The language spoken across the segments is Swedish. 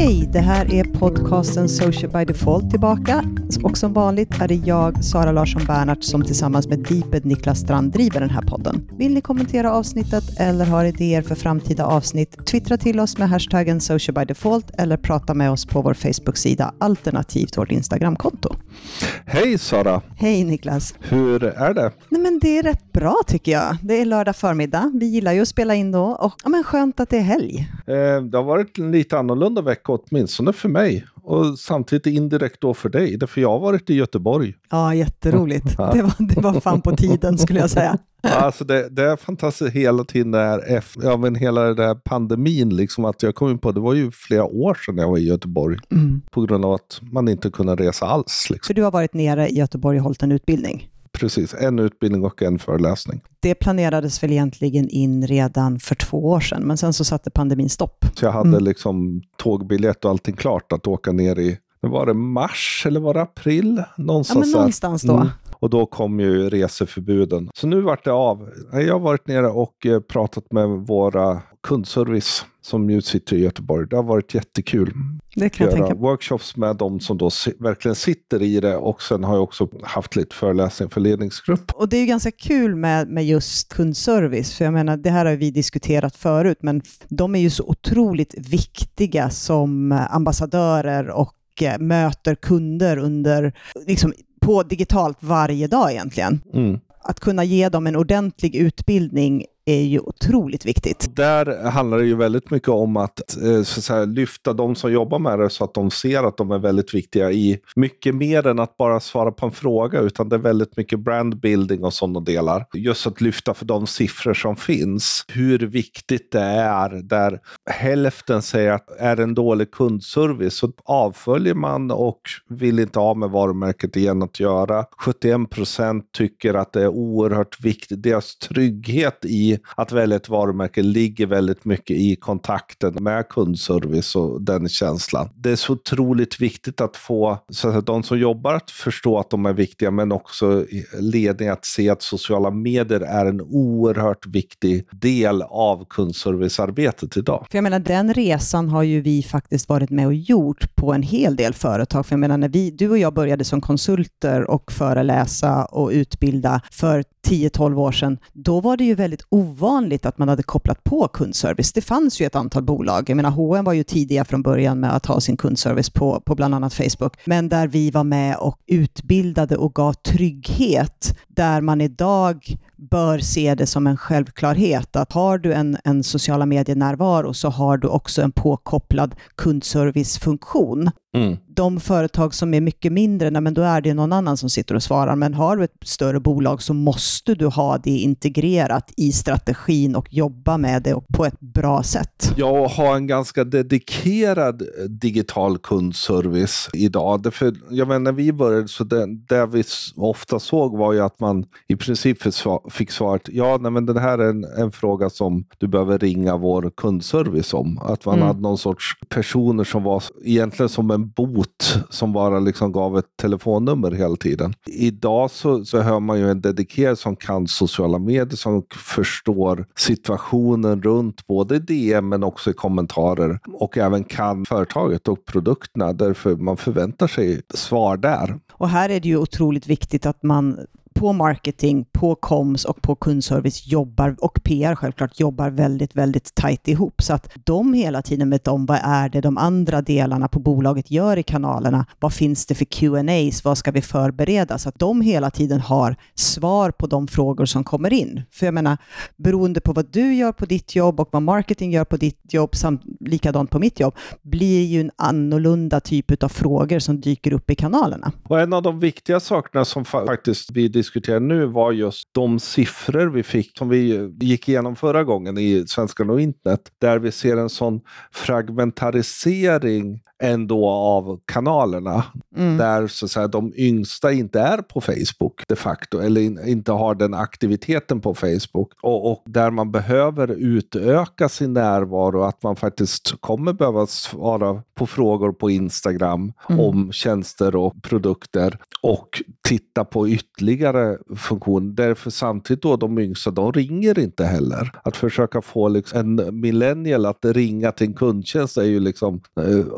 Hej, det här är podcasten Social by Default tillbaka. Och som vanligt är det jag, Sara Larsson Bernhardt, som tillsammans med Deeped Niklas Strand driver den här podden. Vill ni kommentera avsnittet eller har idéer för framtida avsnitt, twittra till oss med hashtaggen Social by Default eller prata med oss på vår Facebook-sida alternativt vårt Instagramkonto. Hej Sara! Hej Niklas! Hur är det? Nej, men det är rätt bra tycker jag. Det är lördag förmiddag. Vi gillar ju att spela in då och ja, men skönt att det är helg. Eh, det har varit en lite annorlunda vecka åtminstone för mig. Och samtidigt indirekt då för dig, därför jag har varit i Göteborg. Ja, jätteroligt. Det var, det var fan på tiden skulle jag säga. Alltså det, det är fantastiskt hela tiden där, ja men hela den där pandemin, liksom att jag kom in på, det var ju flera år sedan jag var i Göteborg. Mm. På grund av att man inte kunde resa alls. Liksom. För du har varit nere i Göteborg och hållit en utbildning. Precis, en utbildning och en föreläsning. Det planerades väl egentligen in redan för två år sedan, men sen så satte pandemin stopp. Så jag hade Mm. liksom tågbiljett och allting klart att åka ner i, var det mars eller var det april? Ja, Någonstans men där. någonstans då. Mm. Och då kom ju reseförbuden. Så nu vart det av. Jag har varit nere och eh, pratat med våra kundservice som ju sitter i Göteborg. Det har varit jättekul. Det kan jag tänka workshops med de som då verkligen sitter i det och sen har jag också haft lite föreläsning för ledningsgrupp. Och det är ju ganska kul med, med just kundservice, för jag menar, det här har vi diskuterat förut, men de är ju så otroligt viktiga som ambassadörer och eh, möter kunder under, liksom, på digitalt varje dag egentligen. Mm. Att kunna ge dem en ordentlig utbildning är ju otroligt viktigt. Där handlar det ju väldigt mycket om att, eh, så att säga, lyfta de som jobbar med det så att de ser att de är väldigt viktiga i mycket mer än att bara svara på en fråga, utan det är väldigt mycket brandbuilding och sådana delar. Just att lyfta för de siffror som finns, hur viktigt det är, där hälften säger att är det en dålig kundservice så avföljer man och vill inte ha med varumärket igen att göra. 71 procent tycker att det är oerhört viktigt, deras trygghet i att välja ett varumärke ligger väldigt mycket i kontakten med kundservice och den känslan. Det är så otroligt viktigt att få så att de som jobbar att förstå att de är viktiga, men också ledning att se att sociala medier är en oerhört viktig del av kundservicearbetet idag. För jag menar, den resan har ju vi faktiskt varit med och gjort på en hel del företag. För jag menar, när vi, du och jag började som konsulter och föreläsa och utbilda för 10-12 år sedan, då var det ju väldigt ovanligt att man hade kopplat på kundservice. Det fanns ju ett antal bolag. Jag menar, H&M var ju tidiga från början med att ha sin kundservice på, på bland annat Facebook, men där vi var med och utbildade och gav trygghet, där man idag bör se det som en självklarhet att har du en, en sociala medier-närvaro så har du också en påkopplad kundservicefunktion. Mm. De företag som är mycket mindre, nej, men då är det någon annan som sitter och svarar. Men har du ett större bolag så måste du ha det integrerat i strategin och jobba med det på ett bra sätt. Ja, och ha en ganska dedikerad eh, digital kundservice idag. Därför, jag menar, när vi började, så det, det vi ofta såg var ju att man i princip fick sva- fick svaret ja, nej, men det här är en, en fråga som du behöver ringa vår kundservice om. Att man Mm. hade någon sorts personer som var egentligen som en bot som bara liksom gav ett telefonnummer hela tiden. Idag så, så hör man ju en dedikerad som kan sociala medier, som förstår situationen runt både DM men också i kommentarer och även kan företaget och produkterna. Därför man förväntar sig svar där. Och här är det ju otroligt viktigt att man på marketing, på koms och på kundservice jobbar, och PR självklart, jobbar väldigt, väldigt tajt ihop. Så att de hela tiden vet om vad är det de andra delarna på bolaget gör i kanalerna. Vad finns det för Q&As? Vad ska vi förbereda? Så att de hela tiden har svar på de frågor som kommer in. För jag menar, beroende på vad du gör på ditt jobb och vad marketing gör på ditt jobb, samt likadant på mitt jobb, blir ju en annorlunda typ av frågor som dyker upp i kanalerna. Och en av de viktiga sakerna som faktiskt vi diskutera nu var just de siffror vi fick som vi gick igenom förra gången i Svenskan och internet. Där vi ser en sån fragmentarisering ändå av kanalerna. Mm. Där så att säga, de yngsta inte är på Facebook de facto, eller in, inte har den aktiviteten på Facebook. Och, och, där man behöver utöka sin närvaro, att man faktiskt kommer behöva svara på frågor på Instagram mm. om tjänster och produkter och titta på ytterligare funktioner. Därför samtidigt då de yngsta, de ringer inte heller. Att försöka få liksom en millennial att ringa till en kundtjänst är ju liksom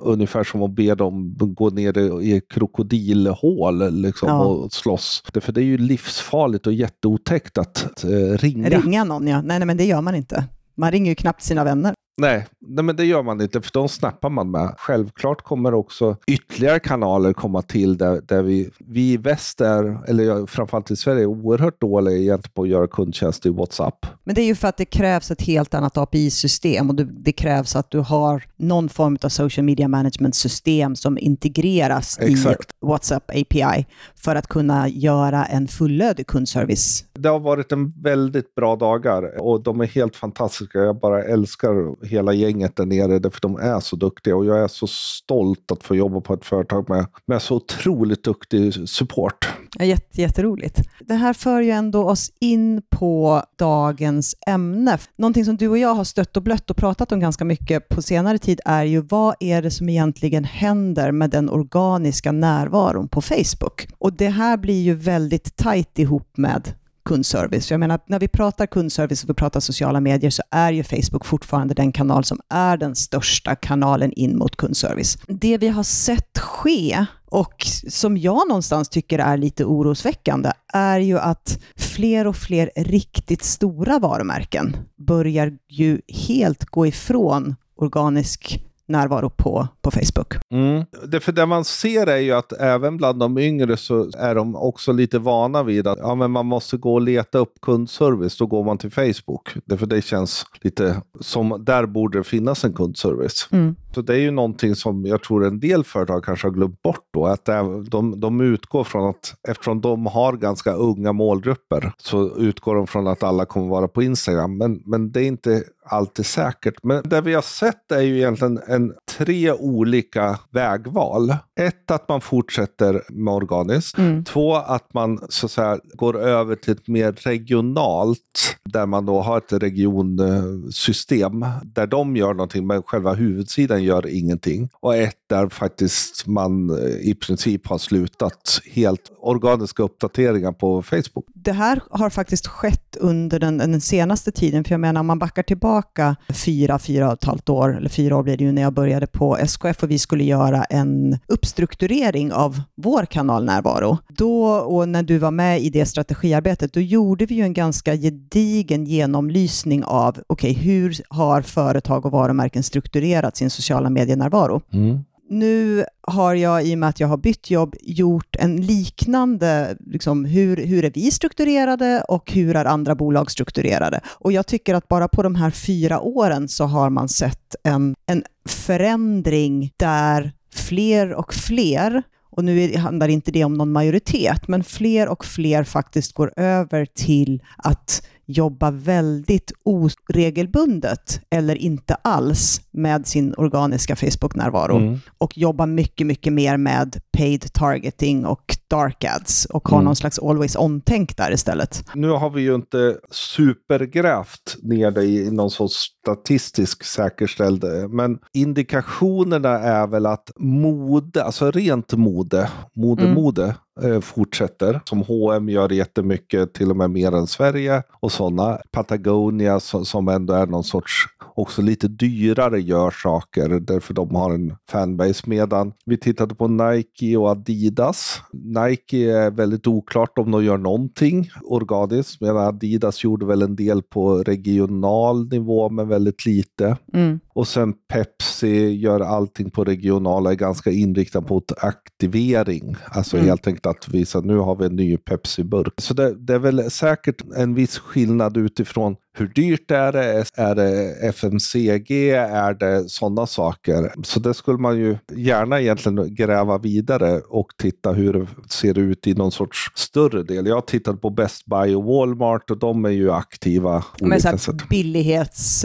ungefär som att be dem gå ner i krokodilhål liksom, ja. och slåss. För det är ju livsfarligt och jätteotäckt att uh, ringa. Ringa någon ja. Nej, nej, men det gör man inte. Man ringer ju knappt sina vänner. Nej, nej, men det gör man inte, för de snappar man med. Självklart kommer också ytterligare kanaler komma till där, där vi, vi i väst är, eller framförallt i Sverige, är oerhört dåliga egentligen på att göra kundtjänst i WhatsApp. Men det är ju för att det krävs ett helt annat API-system och det krävs att du har någon form av social media management-system som integreras Exakt. i WhatsApp API för att kunna göra en fullödig kundservice. Det har varit en väldigt bra dagar och de är helt fantastiska. Jag bara älskar hela gänget där nere, därför de är så duktiga. Och jag är så stolt att få jobba på ett företag med, med så otroligt duktig support. Jätte, jätteroligt. Det här för ju ändå oss in på dagens ämne. Någonting som du och jag har stött och blött och pratat om ganska mycket på senare tid är ju vad är det som egentligen händer med den organiska närvaron på Facebook? Och det här blir ju väldigt tajt ihop med kundservice. Jag menar, när vi pratar kundservice och vi pratar sociala medier så är ju Facebook fortfarande den kanal som är den största kanalen in mot kundservice. Det vi har sett ske och som jag någonstans tycker är lite orosväckande är ju att fler och fler riktigt stora varumärken börjar ju helt gå ifrån organisk närvaro på, på Facebook. Mm. Det, för det man ser är ju att även bland de yngre så är de också lite vana vid att ja, men man måste gå och leta upp kundservice. Då går man till Facebook. Därför det känns lite som där borde det finnas en kundservice. Mm. Så det är ju någonting som jag tror en del företag kanske har glömt bort då. Att de, de utgår från att eftersom de har ganska unga målgrupper så utgår de från att alla kommer vara på Instagram. Men, men det är inte alltid säkert. Men det vi har sett är ju egentligen en, tre olika vägval. Ett, att man fortsätter med organiskt. Mm. Två, att man så att säga, går över till ett mer regionalt, där man då har ett regionsystem, där de gör någonting, men själva huvudsidan gör ingenting. Och ett, där faktiskt man eh, i princip har slutat helt organiska uppdateringar på Facebook. Det här har faktiskt skett under den, den senaste tiden, för jag menar om man backar tillbaka fyra, fyra och ett halvt år, eller fyra år blir det ju när jag började på SKF och vi skulle göra en uppstrukturering av vår kanalnärvaro. Då, och när du var med i det strategiarbetet, då gjorde vi ju en ganska gedigen genomlysning av, okej, okay, hur har företag och varumärken strukturerat sin sociala medienärvaro? Mm nu har jag, i och med att jag har bytt jobb, gjort en liknande, liksom, hur, hur är vi strukturerade och hur är andra bolag strukturerade? Och jag tycker att bara på de här fyra åren så har man sett en, en förändring där fler och fler och nu handlar inte det om någon majoritet, men fler och fler faktiskt går över till att jobba väldigt oregelbundet eller inte alls med sin organiska Facebook-närvaro mm. och jobba mycket, mycket mer med paid targeting och dark ads och ha mm. någon slags always on-tänk där istället. Nu har vi ju inte supergrävt ner det i någon sorts statistisk säkerställd, men indikationerna är väl att mode, alltså rent mode, mode, mm. mode, Eh, fortsätter. Som H&M gör jättemycket, till och med mer än Sverige och sådana. Patagonia som, ändå är någon sorts också lite dyrare gör saker därför de har en fanbase. Medan vi tittade på Nike och Adidas. Nike är väldigt oklart om de gör någonting organiskt medan Adidas gjorde väl en del på regional nivå men väldigt lite. Mm. Och sen Pepsi gör allting på regionala, är ganska inriktad på aktivering. Alltså mm. helt enkelt att visa nu har vi en ny Pepsi-burk. Så det, det är väl säkert en viss skillnad utifrån hur dyrt är det? Är det FMCG? Är det sådana saker? Så det skulle man ju gärna egentligen gräva vidare och titta hur det ser ut i någon sorts större del. Jag har tittat på Best Buy och Walmart och de är ju aktiva. Med så billighets,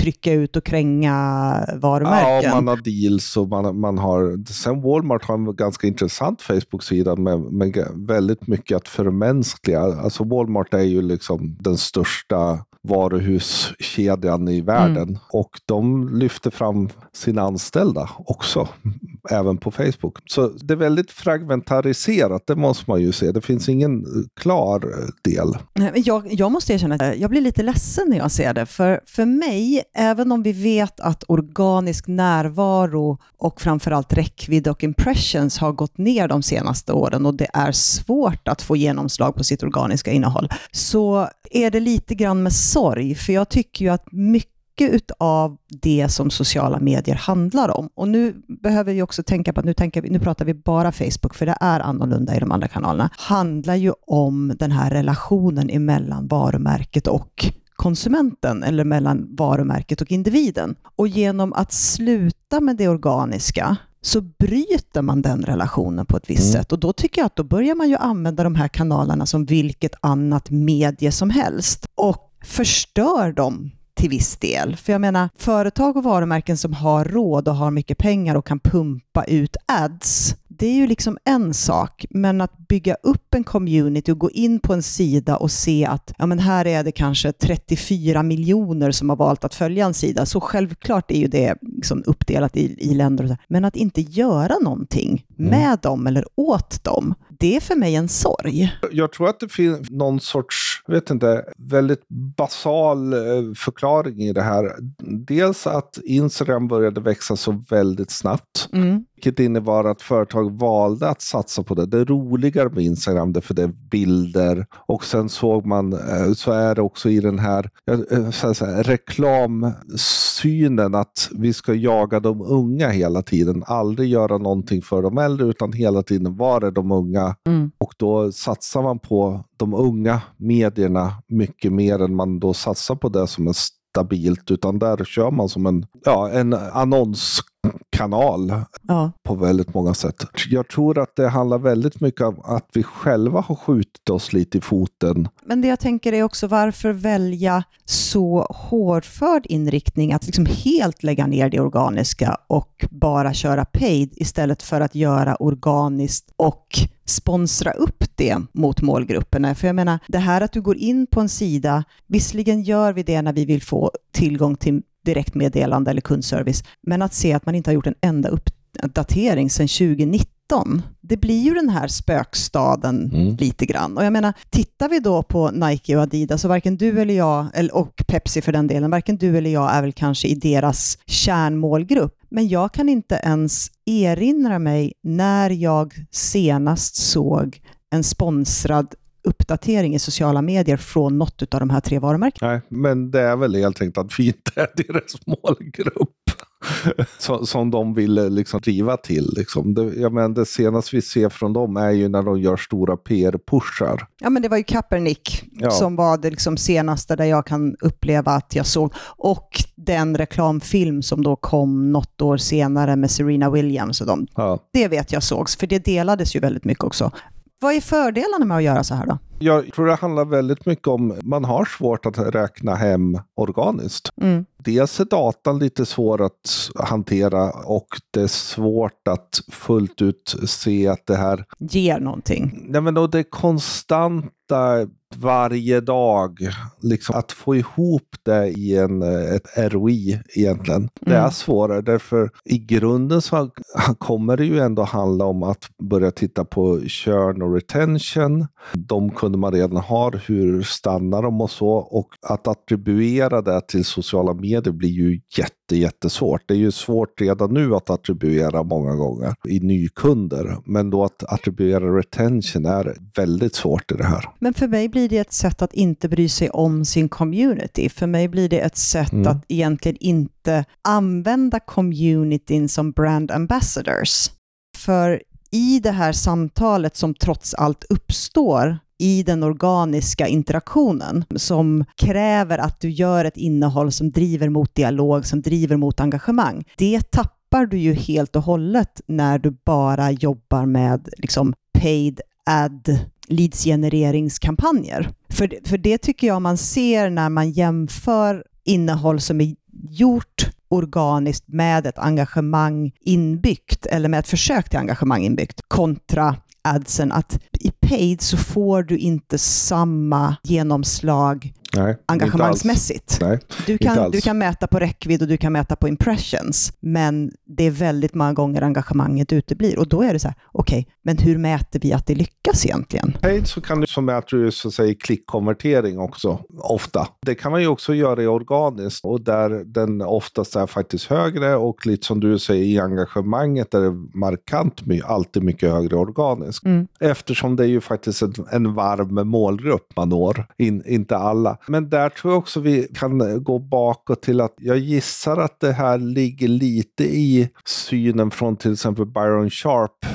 trycka ut och kränga varumärken. Ja, man har deals och man, man har... Sen Walmart har en ganska intressant Facebook-sida med, med väldigt mycket att förmänskliga. Alltså Walmart är ju liksom den största varuhuskedjan i världen. Mm. Och de lyfter fram sina anställda också, även på Facebook. Så det är väldigt fragmentariserat, det måste man ju se. Det finns ingen eh, klar eh, del. Jag, jag måste erkänna att eh, jag blir lite ledsen när jag ser det. För, för mig, även om vi vet att organisk närvaro och framförallt räckvidd och impressions har gått ner de senaste åren och det är svårt att få genomslag på sitt organiska innehåll, så är det lite grann med sorg, för jag tycker ju att mycket av det som sociala medier handlar om. Och nu behöver vi också tänka på att nu, tänker vi, nu pratar vi bara Facebook, för det är annorlunda i de andra kanalerna, handlar ju om den här relationen emellan varumärket och konsumenten eller mellan varumärket och individen. Och genom att sluta med det organiska så bryter man den relationen på ett visst mm. sätt. Och då tycker jag att då börjar man ju använda de här kanalerna som vilket annat medie som helst och förstör dem till viss del. För jag menar, företag och varumärken som har råd och har mycket pengar och kan pumpa ut ads, det är ju liksom en sak, men att bygga upp en community och gå in på en sida och se att ja, men här är det kanske 34 miljoner som har valt att följa en sida, så självklart är ju det liksom uppdelat i, i länder. Men att inte göra någonting mm. med dem eller åt dem, det är för mig en sorg. Jag tror att det finns någon sorts, vet inte, väldigt basal eh, förklaring i det här. Dels att Instagram började växa så väldigt snabbt. Mm. Vilket innebar att företag valde att satsa på det. Det är roligare med Instagram för det är bilder. Och sen såg man, eh, så är det också i den här, eh, så här reklamsynen att vi ska jaga de unga hela tiden. Aldrig göra någonting för de äldre utan hela tiden vara de unga. Mm. Och då satsar man på de unga medierna mycket mer än man då satsar på det som är stabilt. Utan där kör man som en, ja, en annons kanal ja. på väldigt många sätt. Jag tror att det handlar väldigt mycket om att vi själva har skjutit oss lite i foten. Men det jag tänker är också varför välja så hårdförd inriktning att liksom helt lägga ner det organiska och bara köra paid istället för att göra organiskt och sponsra upp det mot målgrupperna. För jag menar, det här att du går in på en sida, visserligen gör vi det när vi vill få tillgång till direktmeddelande eller kundservice. Men att se att man inte har gjort en enda uppdatering sedan 2019, det blir ju den här spökstaden mm. lite grann. Och jag menar, tittar vi då på Nike och Adidas, så varken du eller jag, och Pepsi för den delen, varken du eller jag är väl kanske i deras kärnmålgrupp. Men jag kan inte ens erinra mig när jag senast såg en sponsrad uppdatering i sociala medier från något av de här tre varumärkena. Nej, men det är väl helt enkelt att vi inte är deras målgrupp. som, som de vill eh, liksom driva till. Liksom. Det, jag menar, det senaste vi ser från dem är ju när de gör stora PR-pushar. Ja, men det var ju Kaepernick ja. som var det liksom senaste där jag kan uppleva att jag såg. Och den reklamfilm som då kom något år senare med Serena Williams och dem. Ja. Det vet jag sågs, för det delades ju väldigt mycket också. Vad är fördelarna med att göra så här då? Jag tror det handlar väldigt mycket om man har svårt att räkna hem organiskt. Mm. Dels är datan lite svår att hantera och det är svårt att fullt ut se att det här ger någonting. Nej, men då det konstanta varje dag. Liksom, att få ihop det i en, ett ROI egentligen. Mm. Det är svårare därför i grunden så kommer det ju ändå handla om att börja titta på churn och retention. De kunder man redan har, hur stannar de och så. Och att attribuera det till sociala medier blir ju jätte jättesvårt. Det är ju svårt redan nu att attribuera många gånger i nykunder. Men då att attribuera retention är väldigt svårt i det här. Men för mig blir det ett sätt att inte bry sig om sin community. För mig blir det ett sätt mm. att egentligen inte använda communityn som brand ambassadors. För i det här samtalet som trots allt uppstår i den organiska interaktionen som kräver att du gör ett innehåll som driver mot dialog, som driver mot engagemang. Det tappar du ju helt och hållet när du bara jobbar med liksom paid ad leadsgenereringskampanjer. För, för det tycker jag man ser när man jämför innehåll som är gjort organiskt med ett engagemang inbyggt, eller med ett försök till engagemang inbyggt, kontra adsen, att i paid så får du inte samma genomslag Nej, engagemangsmässigt. Nej, du, kan, du kan mäta på räckvidd och du kan mäta på impressions, men det är väldigt många gånger engagemanget uteblir. Och då är det så här, okej, okay, men hur mäter vi att det lyckas egentligen? Paid så kan du, så mäter du så att säga klickkonvertering också, ofta. Det kan man ju också göra i organiskt och där den oftast är faktiskt högre och lite som du säger i engagemanget är det markant alltid mycket högre organiskt. Mm. Eftersom det är ju faktiskt en, en varm målgrupp man når, In, inte alla. Men där tror jag också vi kan gå bakåt till att jag gissar att det här ligger lite i synen från till exempel Byron Sharp,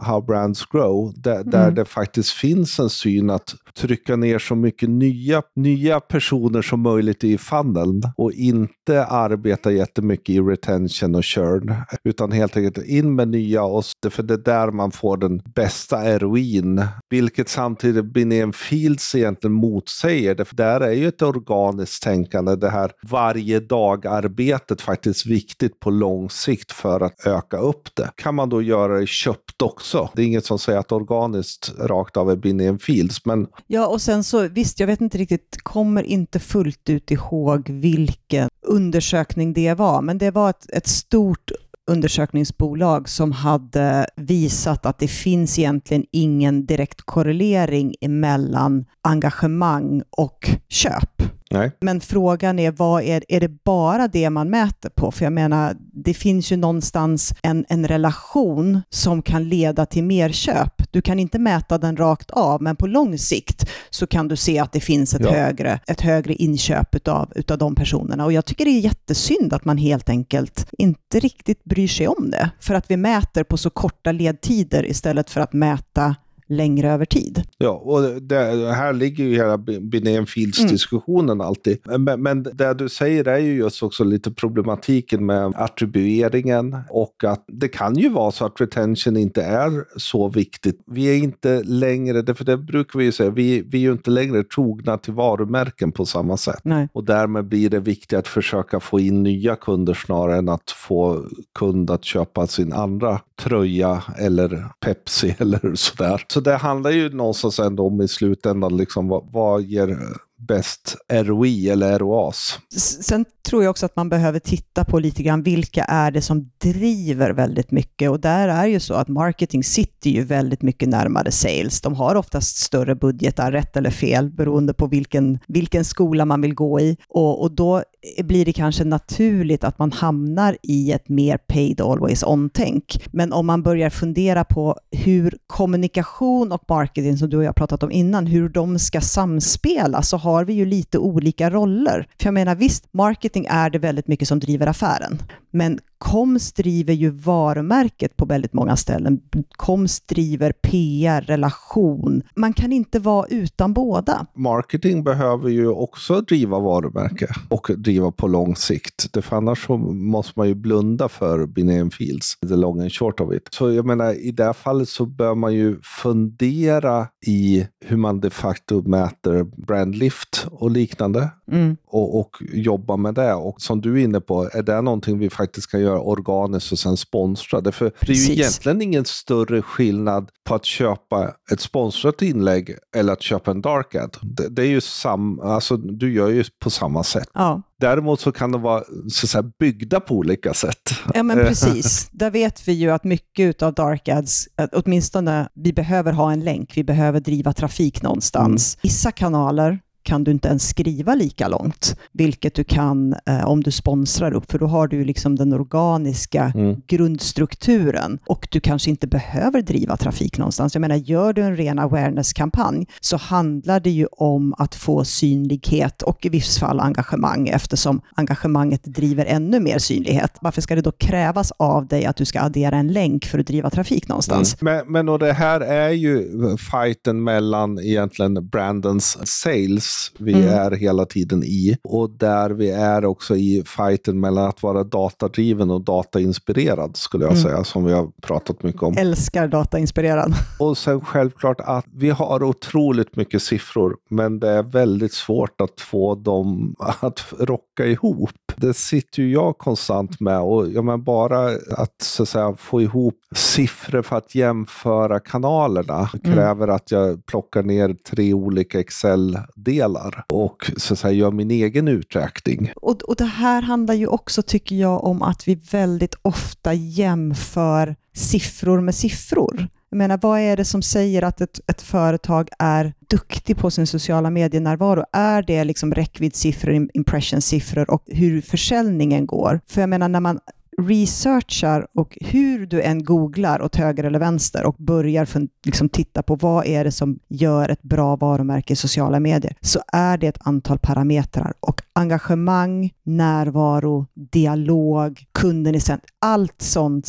How Brands Grow, där, mm. där det faktiskt finns en syn att trycka ner så mycket nya, nya personer som möjligt i funneln och inte arbeta jättemycket i retention och churn. Utan helt enkelt in med nya, och, för det är där man får den bästa ROIn. Vilket samtidigt Binén Fields egentligen motsäger. För där är ju ett organiskt tänkande, det här varje dag-arbetet faktiskt viktigt på lång sikt för att öka upp det. Kan man då göra det köpt också? Det är inget som säger att organiskt rakt av är Binén Fields, men Ja, och sen så, visst, jag vet inte riktigt, kommer inte fullt ut ihåg vilken undersökning det var, men det var ett, ett stort undersökningsbolag som hade visat att det finns egentligen ingen direkt korrelering mellan engagemang och köp. Nej. Men frågan är, vad är, är det bara det man mäter på? För jag menar, det finns ju någonstans en, en relation som kan leda till mer köp. Du kan inte mäta den rakt av, men på lång sikt så kan du se att det finns ett, ja. högre, ett högre inköp utav, utav de personerna. Och jag tycker det är jättesynd att man helt enkelt inte riktigt bryr sig om det. För att vi mäter på så korta ledtider istället för att mäta längre över tid. Ja, och det, här ligger ju hela Binén Fields-diskussionen mm. alltid. Men, men det du säger är ju just också lite problematiken med attribueringen och att det kan ju vara så att retention inte är så viktigt. Vi är inte längre, för det brukar vi ju säga, vi, vi är ju inte längre trogna till varumärken på samma sätt. Nej. Och därmed blir det viktigt att försöka få in nya kunder snarare än att få kund att köpa sin andra tröja eller Pepsi eller sådär. Så så det handlar ju någonstans ändå om i slutändan, liksom, vad, vad ger bäst ROI eller ROAS. Sen tror jag också att man behöver titta på lite grann vilka är det som driver väldigt mycket och där är ju så att marketing sitter ju väldigt mycket närmare sales. De har oftast större budgetar, rätt eller fel, beroende på vilken, vilken skola man vill gå i och, och då blir det kanske naturligt att man hamnar i ett mer paid always on-tänk. Men om man börjar fundera på hur kommunikation och marketing, som du och jag pratat om innan, hur de ska samspela, så har vi ju lite olika roller. För jag menar visst, marketing är det väldigt mycket som driver affären, men Koms driver ju varumärket på väldigt många ställen. Koms driver PR, relation. Man kan inte vara utan båda. Marketing behöver ju också driva varumärke och driva på lång sikt. För annars så måste man ju blunda för Binén Fields, the long and short of it. Så jag menar, i det här fallet så bör man ju fundera i hur man de facto mäter brand brandlift och liknande. Mm. Och, och jobba med det. Och som du är inne på, är det någonting vi faktiskt kan göra organiskt och sen sponsra det. För Precis. det är ju egentligen ingen större skillnad på att köpa ett sponsrat inlägg eller att köpa en dark ad. Det, det är ju sam, alltså, du gör ju på samma sätt. Ja. Däremot så kan de vara så att säga, byggda på olika sätt. Ja, men precis. Där vet vi ju att mycket av dark ads, åtminstone vi behöver ha en länk, vi behöver driva trafik någonstans. Mm. Vissa kanaler kan du inte ens skriva lika långt, vilket du kan eh, om du sponsrar upp, för då har du liksom den organiska mm. grundstrukturen och du kanske inte behöver driva trafik någonstans. Jag menar, gör du en ren awareness-kampanj så handlar det ju om att få synlighet och i vissa fall engagemang eftersom engagemanget driver ännu mer synlighet. Varför ska det då krävas av dig att du ska addera en länk för att driva trafik någonstans? Mm. Men, men och det här är ju fighten mellan egentligen Brandons sales vi mm. är hela tiden i. Och där vi är också i fighten mellan att vara datadriven och datainspirerad, skulle jag mm. säga, som vi har pratat mycket om. Älskar datainspirerad. Och sen självklart att vi har otroligt mycket siffror, men det är väldigt svårt att få dem att rocka ihop. Det sitter ju jag konstant med och ja, men bara att, så att säga, få ihop siffror för att jämföra kanalerna mm. kräver att jag plockar ner tre olika Excel-delar och så att säga, gör min egen uträkning. Och, och det här handlar ju också, tycker jag, om att vi väldigt ofta jämför siffror med siffror. Jag menar, vad är det som säger att ett, ett företag är duktig på sin sociala medienärvaro? Är det liksom räckviddssiffror, impressionsiffror och hur försäljningen går? För jag menar, när man researchar och hur du än googlar åt höger eller vänster och börjar för, liksom titta på vad är det som gör ett bra varumärke i sociala medier, så är det ett antal parametrar och engagemang, närvaro, dialog, kunden i centrum, allt sånt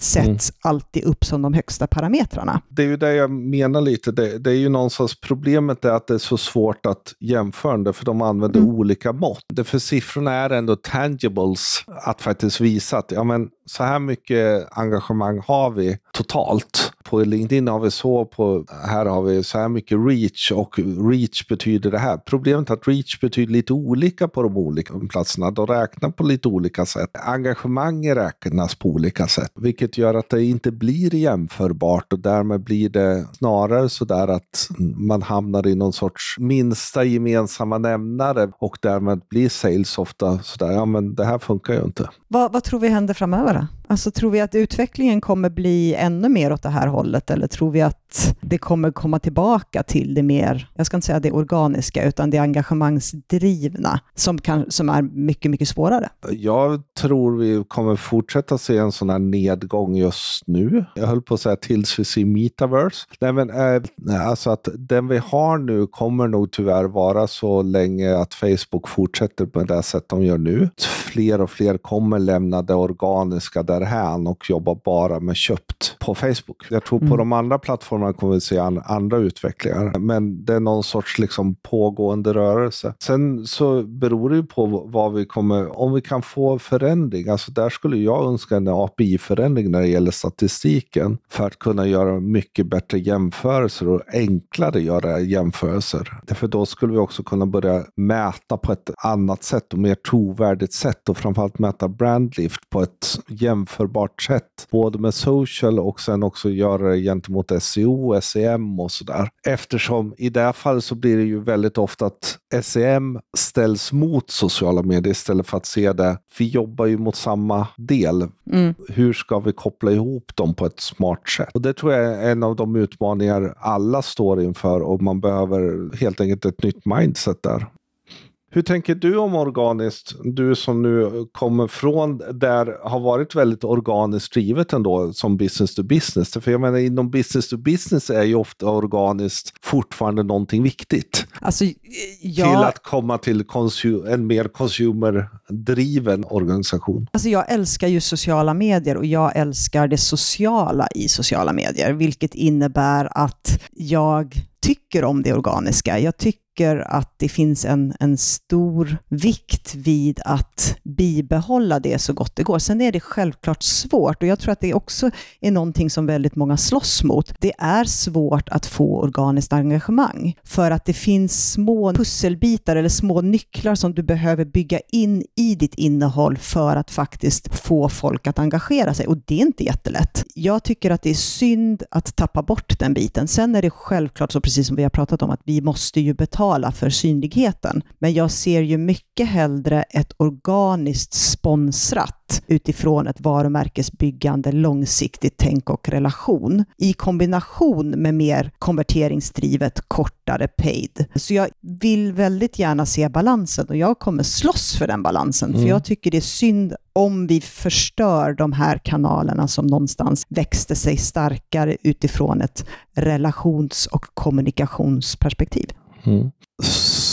sätts mm. alltid upp som de högsta parametrarna. Det är ju det jag menar lite. Det, det är ju någonstans problemet är att det är så svårt att jämföra det för de använder mm. olika mått. Det för siffrorna är ändå tangibles att faktiskt visa att ja, men så här mycket engagemang har vi totalt. På LinkedIn har vi så, på, här har vi så här mycket reach och reach betyder det här. Problemet är att reach betyder lite olika på de olika platserna. De räknar på lite olika sätt. Engagemang räknas på olika sätt, vilket gör att det inte blir jämförbart och därmed blir det snarare så där att man hamnar i någon sorts minsta gemensamma nämnare och därmed blir sales ofta sådär, ja men det här funkar ju inte. Vad, vad tror vi händer framöver? Då? Alltså, tror vi att utvecklingen kommer bli ännu mer åt det här hållet eller tror vi att det kommer komma tillbaka till det mer, jag ska inte säga det organiska, utan det engagemangsdrivna som, kan, som är mycket, mycket svårare? Jag tror vi kommer fortsätta se en sån här nedgång just nu. Jag höll på att säga tills vi ser metaverse. Nej, men, äh, alltså att den vi har nu kommer nog tyvärr vara så länge att Facebook fortsätter på det sätt de gör nu. Fler och fler kommer lämna det organiska därhän och jobba bara med köpt på Facebook. Jag tror mm. på de andra plattformarna kommer vi se an, andra utvecklingar, men det är någon sorts liksom pågående rörelse. Sen så beror det ju på vad vi kommer, om vi kan få förändring, alltså där skulle jag önska en API-förändring när det gäller statistiken för att kunna göra mycket bättre jämförelser och enklare göra jämförelser. För då skulle vi också kunna börja mäta på ett annat sätt och mer trovärdigt sätt och framförallt mäta brandlift på ett jämförbart sätt. Både med social och sen också göra det gentemot SEO, SEM och sådär. Eftersom i det här fallet så blir det ju väldigt ofta att SEM ställs mot sociala medier istället för att se det. Vi jobbar ju mot samma del. Mm. Hur ska vi koppla ihop dem på ett smart sätt? Och Det tror jag är en av de utmaningar alla står inför och man behöver helt enkelt ett nytt mindset där. Hur tänker du om organiskt? Du som nu kommer från där har varit väldigt organiskt drivet ändå som business to business. För jag menar inom business to business är ju ofta organiskt fortfarande någonting viktigt. Alltså, jag... Till att komma till en mer consumer-driven organisation. Alltså jag älskar ju sociala medier och jag älskar det sociala i sociala medier, vilket innebär att jag tycker om det organiska. Jag tycker tycker att det finns en, en stor vikt vid att bibehålla det så gott det går. Sen är det självklart svårt och jag tror att det också är någonting som väldigt många slåss mot. Det är svårt att få organiskt engagemang för att det finns små pusselbitar eller små nycklar som du behöver bygga in i ditt innehåll för att faktiskt få folk att engagera sig och det är inte jättelätt. Jag tycker att det är synd att tappa bort den biten. Sen är det självklart så, precis som vi har pratat om, att vi måste ju betala betala för synligheten. Men jag ser ju mycket hellre ett organiskt sponsrat utifrån ett varumärkesbyggande, långsiktigt tänk och relation i kombination med mer konverteringsdrivet, kortare paid. Så jag vill väldigt gärna se balansen och jag kommer slåss för den balansen, mm. för jag tycker det är synd om vi förstör de här kanalerna som någonstans växte sig starkare utifrån ett relations och kommunikationsperspektiv. Mm.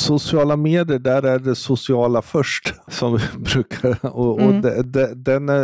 Sociala medier, där är det sociala först som vi brukar. Och, mm. och det, det, den är,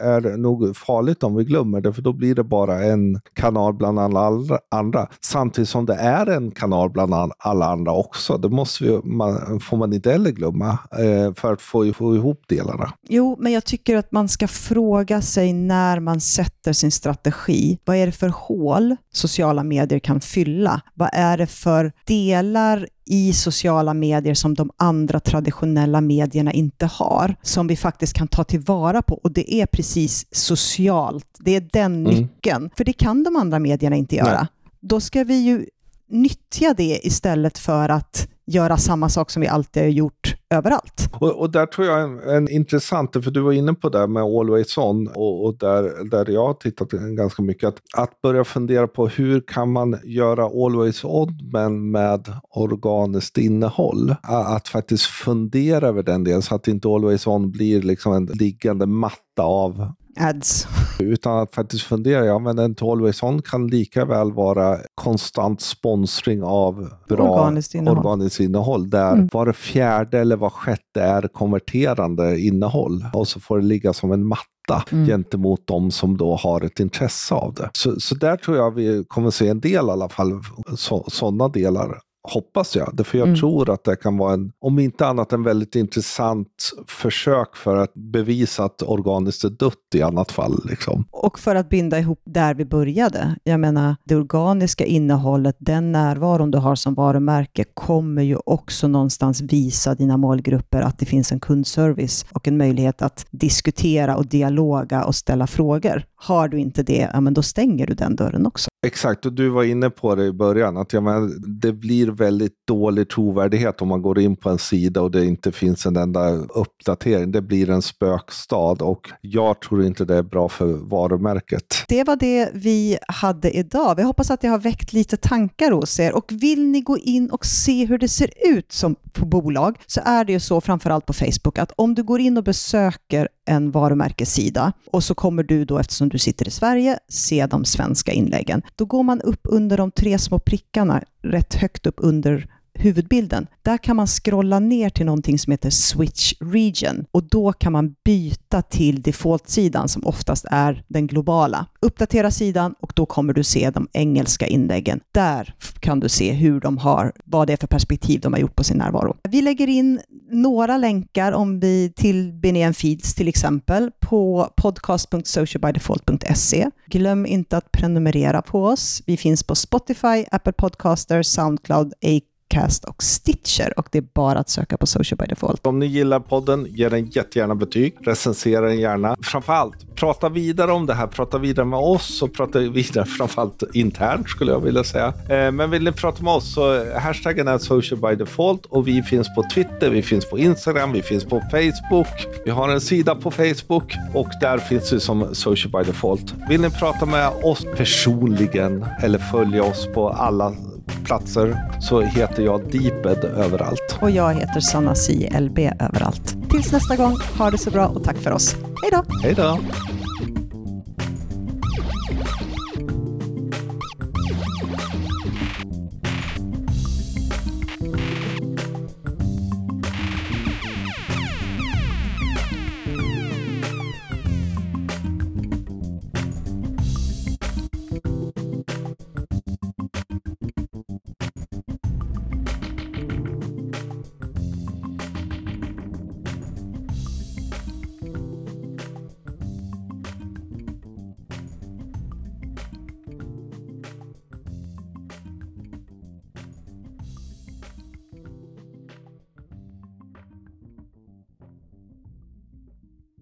är nog farligt om vi glömmer det, för då blir det bara en kanal bland alla andra. Samtidigt som det är en kanal bland alla andra också. Det måste vi, man, får man inte heller glömma eh, för att få, få ihop delarna. Jo, men jag tycker att man ska fråga sig när man sätter sin strategi. Vad är det för hål sociala medier kan fylla? Vad är det för delar i sociala medier som de andra traditionella medierna inte har, som vi faktiskt kan ta tillvara på. Och det är precis socialt. Det är den mm. nyckeln. För det kan de andra medierna inte göra. Nej. Då ska vi ju nyttja det istället för att göra samma sak som vi alltid har gjort överallt. Och, och där tror jag en, en intressant, för du var inne på det med Always On och, och, där, där jag har tittat ganska mycket, att, att börja fundera på hur kan man göra Always On men med organiskt innehåll? Att faktiskt fundera över den delen så att inte Always On blir liksom en liggande matta av ads. Utan att faktiskt fundera, ja men en Always On kan lika väl vara konstant sponsring av bra organiskt innehåll, organiskt innehåll där mm. var det fjärde eller var sjätte är konverterande innehåll och så får det ligga som en matta mm. gentemot de som då har ett intresse av det. Så, så där tror jag vi kommer se en del i alla fall, sådana delar Hoppas jag, för jag mm. tror att det kan vara en, om inte annat en väldigt intressant försök för att bevisa att organiskt är dött i annat fall. Liksom. Och för att binda ihop där vi började. Jag menar, det organiska innehållet, den närvaron du har som varumärke kommer ju också någonstans visa dina målgrupper att det finns en kundservice och en möjlighet att diskutera och dialoga och ställa frågor. Har du inte det, ja men då stänger du den dörren också. Exakt, och du var inne på det i början, att jag menar, det blir väldigt dålig trovärdighet om man går in på en sida och det inte finns en enda uppdatering. Det blir en spökstad och jag tror inte det är bra för varumärket. Det var det vi hade idag. Vi hoppas att det har väckt lite tankar hos er och vill ni gå in och se hur det ser ut som på bolag så är det ju så framförallt på Facebook att om du går in och besöker en varumärkessida och så kommer du då, eftersom du sitter i Sverige, se de svenska inläggen. Då går man upp under de tre små prickarna rätt högt upp under huvudbilden. Där kan man scrolla ner till någonting som heter Switch Region och då kan man byta till default-sidan som oftast är den globala. Uppdatera sidan och då kommer du se de engelska inläggen. Där kan du se hur de har, vad det är för perspektiv de har gjort på sin närvaro. Vi lägger in några länkar om vi till Benén Feeds till exempel på podcast.socialbydefault.se. Glöm inte att prenumerera på oss. Vi finns på Spotify, Apple Podcaster, Soundcloud, Acast Acast och Stitcher och det är bara att söka på Social by Default. Om ni gillar podden, ge den jättegärna betyg. Recensera den gärna. Framförallt, prata vidare om det här. Prata vidare med oss och prata vidare framförallt internt skulle jag vilja säga. Eh, men vill ni prata med oss så hashtaggen är Social by Default och vi finns på Twitter, vi finns på Instagram, vi finns på Facebook. Vi har en sida på Facebook och där finns vi som Social by Default. Vill ni prata med oss personligen eller följa oss på alla platser så heter jag Deeped överallt. Och jag heter Sanna CLB överallt. Tills nästa gång, ha det så bra och tack för oss. Hej då! Hej då!